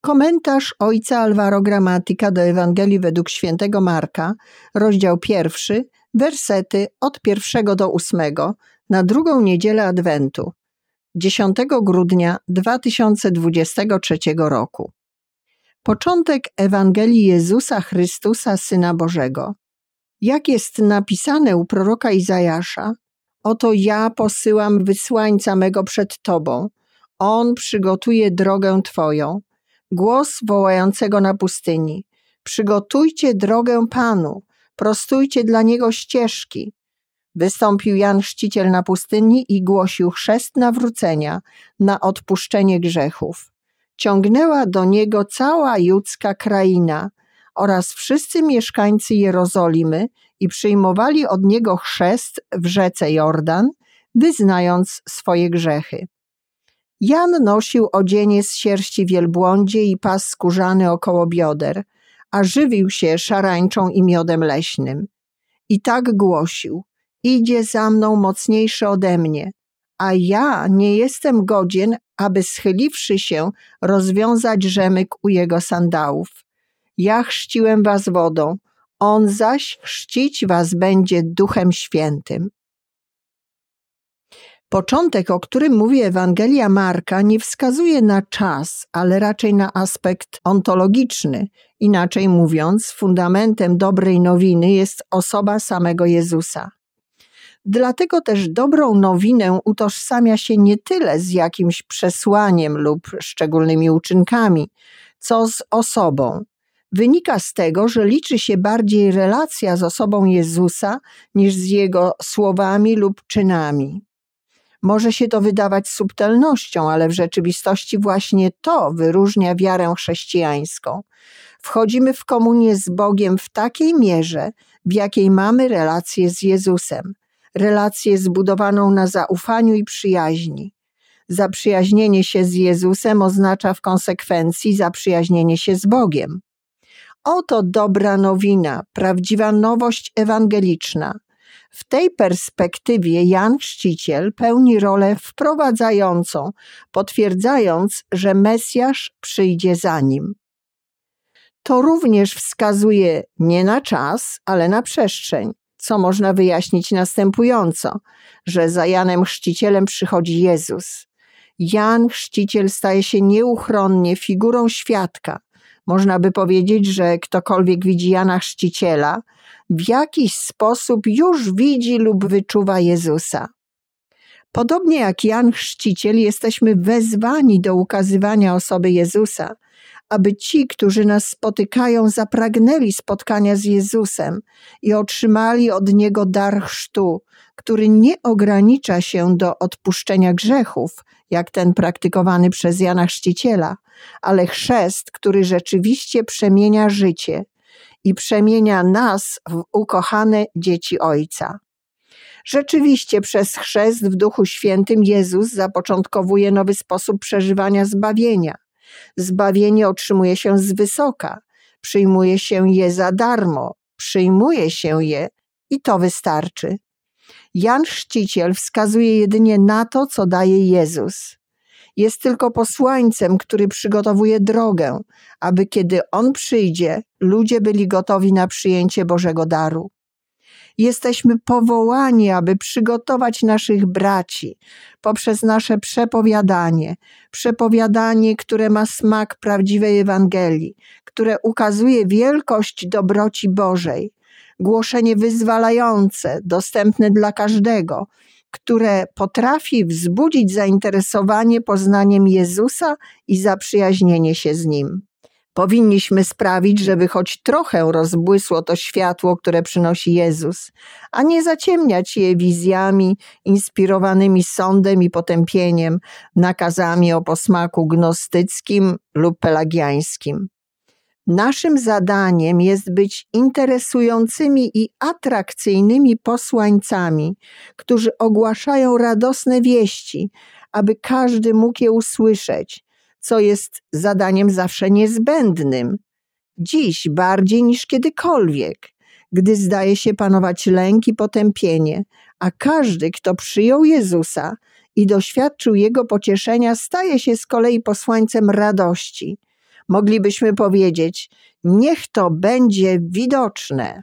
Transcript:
Komentarz ojca Alvaro Gramatika do Ewangelii według świętego Marka, rozdział pierwszy, wersety od pierwszego do ósmego, na drugą niedzielę Adwentu, 10 grudnia 2023 roku. Początek Ewangelii Jezusa Chrystusa, Syna Bożego. Jak jest napisane u proroka Izajasza, oto ja posyłam wysłańca mego przed Tobą, On przygotuje drogę Twoją głos wołającego na pustyni: Przygotujcie drogę Panu, prostujcie dla niego ścieżki. Wystąpił Jan Chrzciciel na pustyni i głosił chrzest nawrócenia na odpuszczenie grzechów. Ciągnęła do niego cała judzka kraina oraz wszyscy mieszkańcy Jerozolimy i przyjmowali od niego chrzest w rzece Jordan, wyznając swoje grzechy. Jan nosił odzienie z sierści wielbłądzie i pas skórzany około bioder, a żywił się szarańczą i miodem leśnym. I tak głosił: Idzie za mną mocniejszy ode mnie, a ja nie jestem godzien, aby schyliwszy się, rozwiązać rzemyk u jego sandałów. Ja chrzciłem was wodą, on zaś chrzcić was będzie duchem świętym. Początek, o którym mówi Ewangelia Marka, nie wskazuje na czas, ale raczej na aspekt ontologiczny. Inaczej mówiąc, fundamentem dobrej nowiny jest osoba samego Jezusa. Dlatego też dobrą nowinę utożsamia się nie tyle z jakimś przesłaniem lub szczególnymi uczynkami, co z osobą. Wynika z tego, że liczy się bardziej relacja z osobą Jezusa niż z jego słowami lub czynami. Może się to wydawać subtelnością, ale w rzeczywistości właśnie to wyróżnia wiarę chrześcijańską. Wchodzimy w komunię z Bogiem w takiej mierze, w jakiej mamy relację z Jezusem, relację zbudowaną na zaufaniu i przyjaźni. Zaprzyjaźnienie się z Jezusem oznacza w konsekwencji zaprzyjaźnienie się z Bogiem. Oto dobra nowina, prawdziwa nowość ewangeliczna. W tej perspektywie Jan Chrzciciel pełni rolę wprowadzającą, potwierdzając, że Mesjasz przyjdzie za nim. To również wskazuje nie na czas, ale na przestrzeń, co można wyjaśnić następująco, że za Janem Chrzcicielem przychodzi Jezus. Jan Chrzciciel staje się nieuchronnie figurą świadka. Można by powiedzieć, że ktokolwiek widzi Jana Chrzciciela, w jakiś sposób już widzi lub wyczuwa Jezusa. Podobnie jak Jan Chrzciciel, jesteśmy wezwani do ukazywania osoby Jezusa, aby ci, którzy nas spotykają, zapragnęli spotkania z Jezusem i otrzymali od Niego dar chrztu, który nie ogranicza się do odpuszczenia grzechów, jak ten praktykowany przez Jana Chrzciciela, ale chrzest, który rzeczywiście przemienia życie i przemienia nas w ukochane dzieci Ojca. Rzeczywiście przez chrzest w Duchu Świętym Jezus zapoczątkowuje nowy sposób przeżywania zbawienia. Zbawienie otrzymuje się z wysoka, przyjmuje się je za darmo, przyjmuje się je i to wystarczy. Jan Chrzciciel wskazuje jedynie na to, co daje Jezus. Jest tylko posłańcem, który przygotowuje drogę, aby kiedy On przyjdzie, ludzie byli gotowi na przyjęcie Bożego daru. Jesteśmy powołani, aby przygotować naszych braci poprzez nasze przepowiadanie, przepowiadanie, które ma smak prawdziwej Ewangelii, które ukazuje wielkość dobroci Bożej, głoszenie wyzwalające, dostępne dla każdego, które potrafi wzbudzić zainteresowanie poznaniem Jezusa i zaprzyjaźnienie się z Nim. Powinniśmy sprawić, żeby choć trochę rozbłysło to światło, które przynosi Jezus, a nie zaciemniać je wizjami inspirowanymi sądem i potępieniem, nakazami o posmaku gnostyckim lub pelagiańskim. Naszym zadaniem jest być interesującymi i atrakcyjnymi posłańcami, którzy ogłaszają radosne wieści, aby każdy mógł je usłyszeć, co jest zadaniem zawsze niezbędnym. Dziś bardziej niż kiedykolwiek, gdy zdaje się panować lęk i potępienie, a każdy, kto przyjął Jezusa i doświadczył Jego pocieszenia, staje się z kolei posłańcem radości – Moglibyśmy powiedzieć: Niech to będzie widoczne.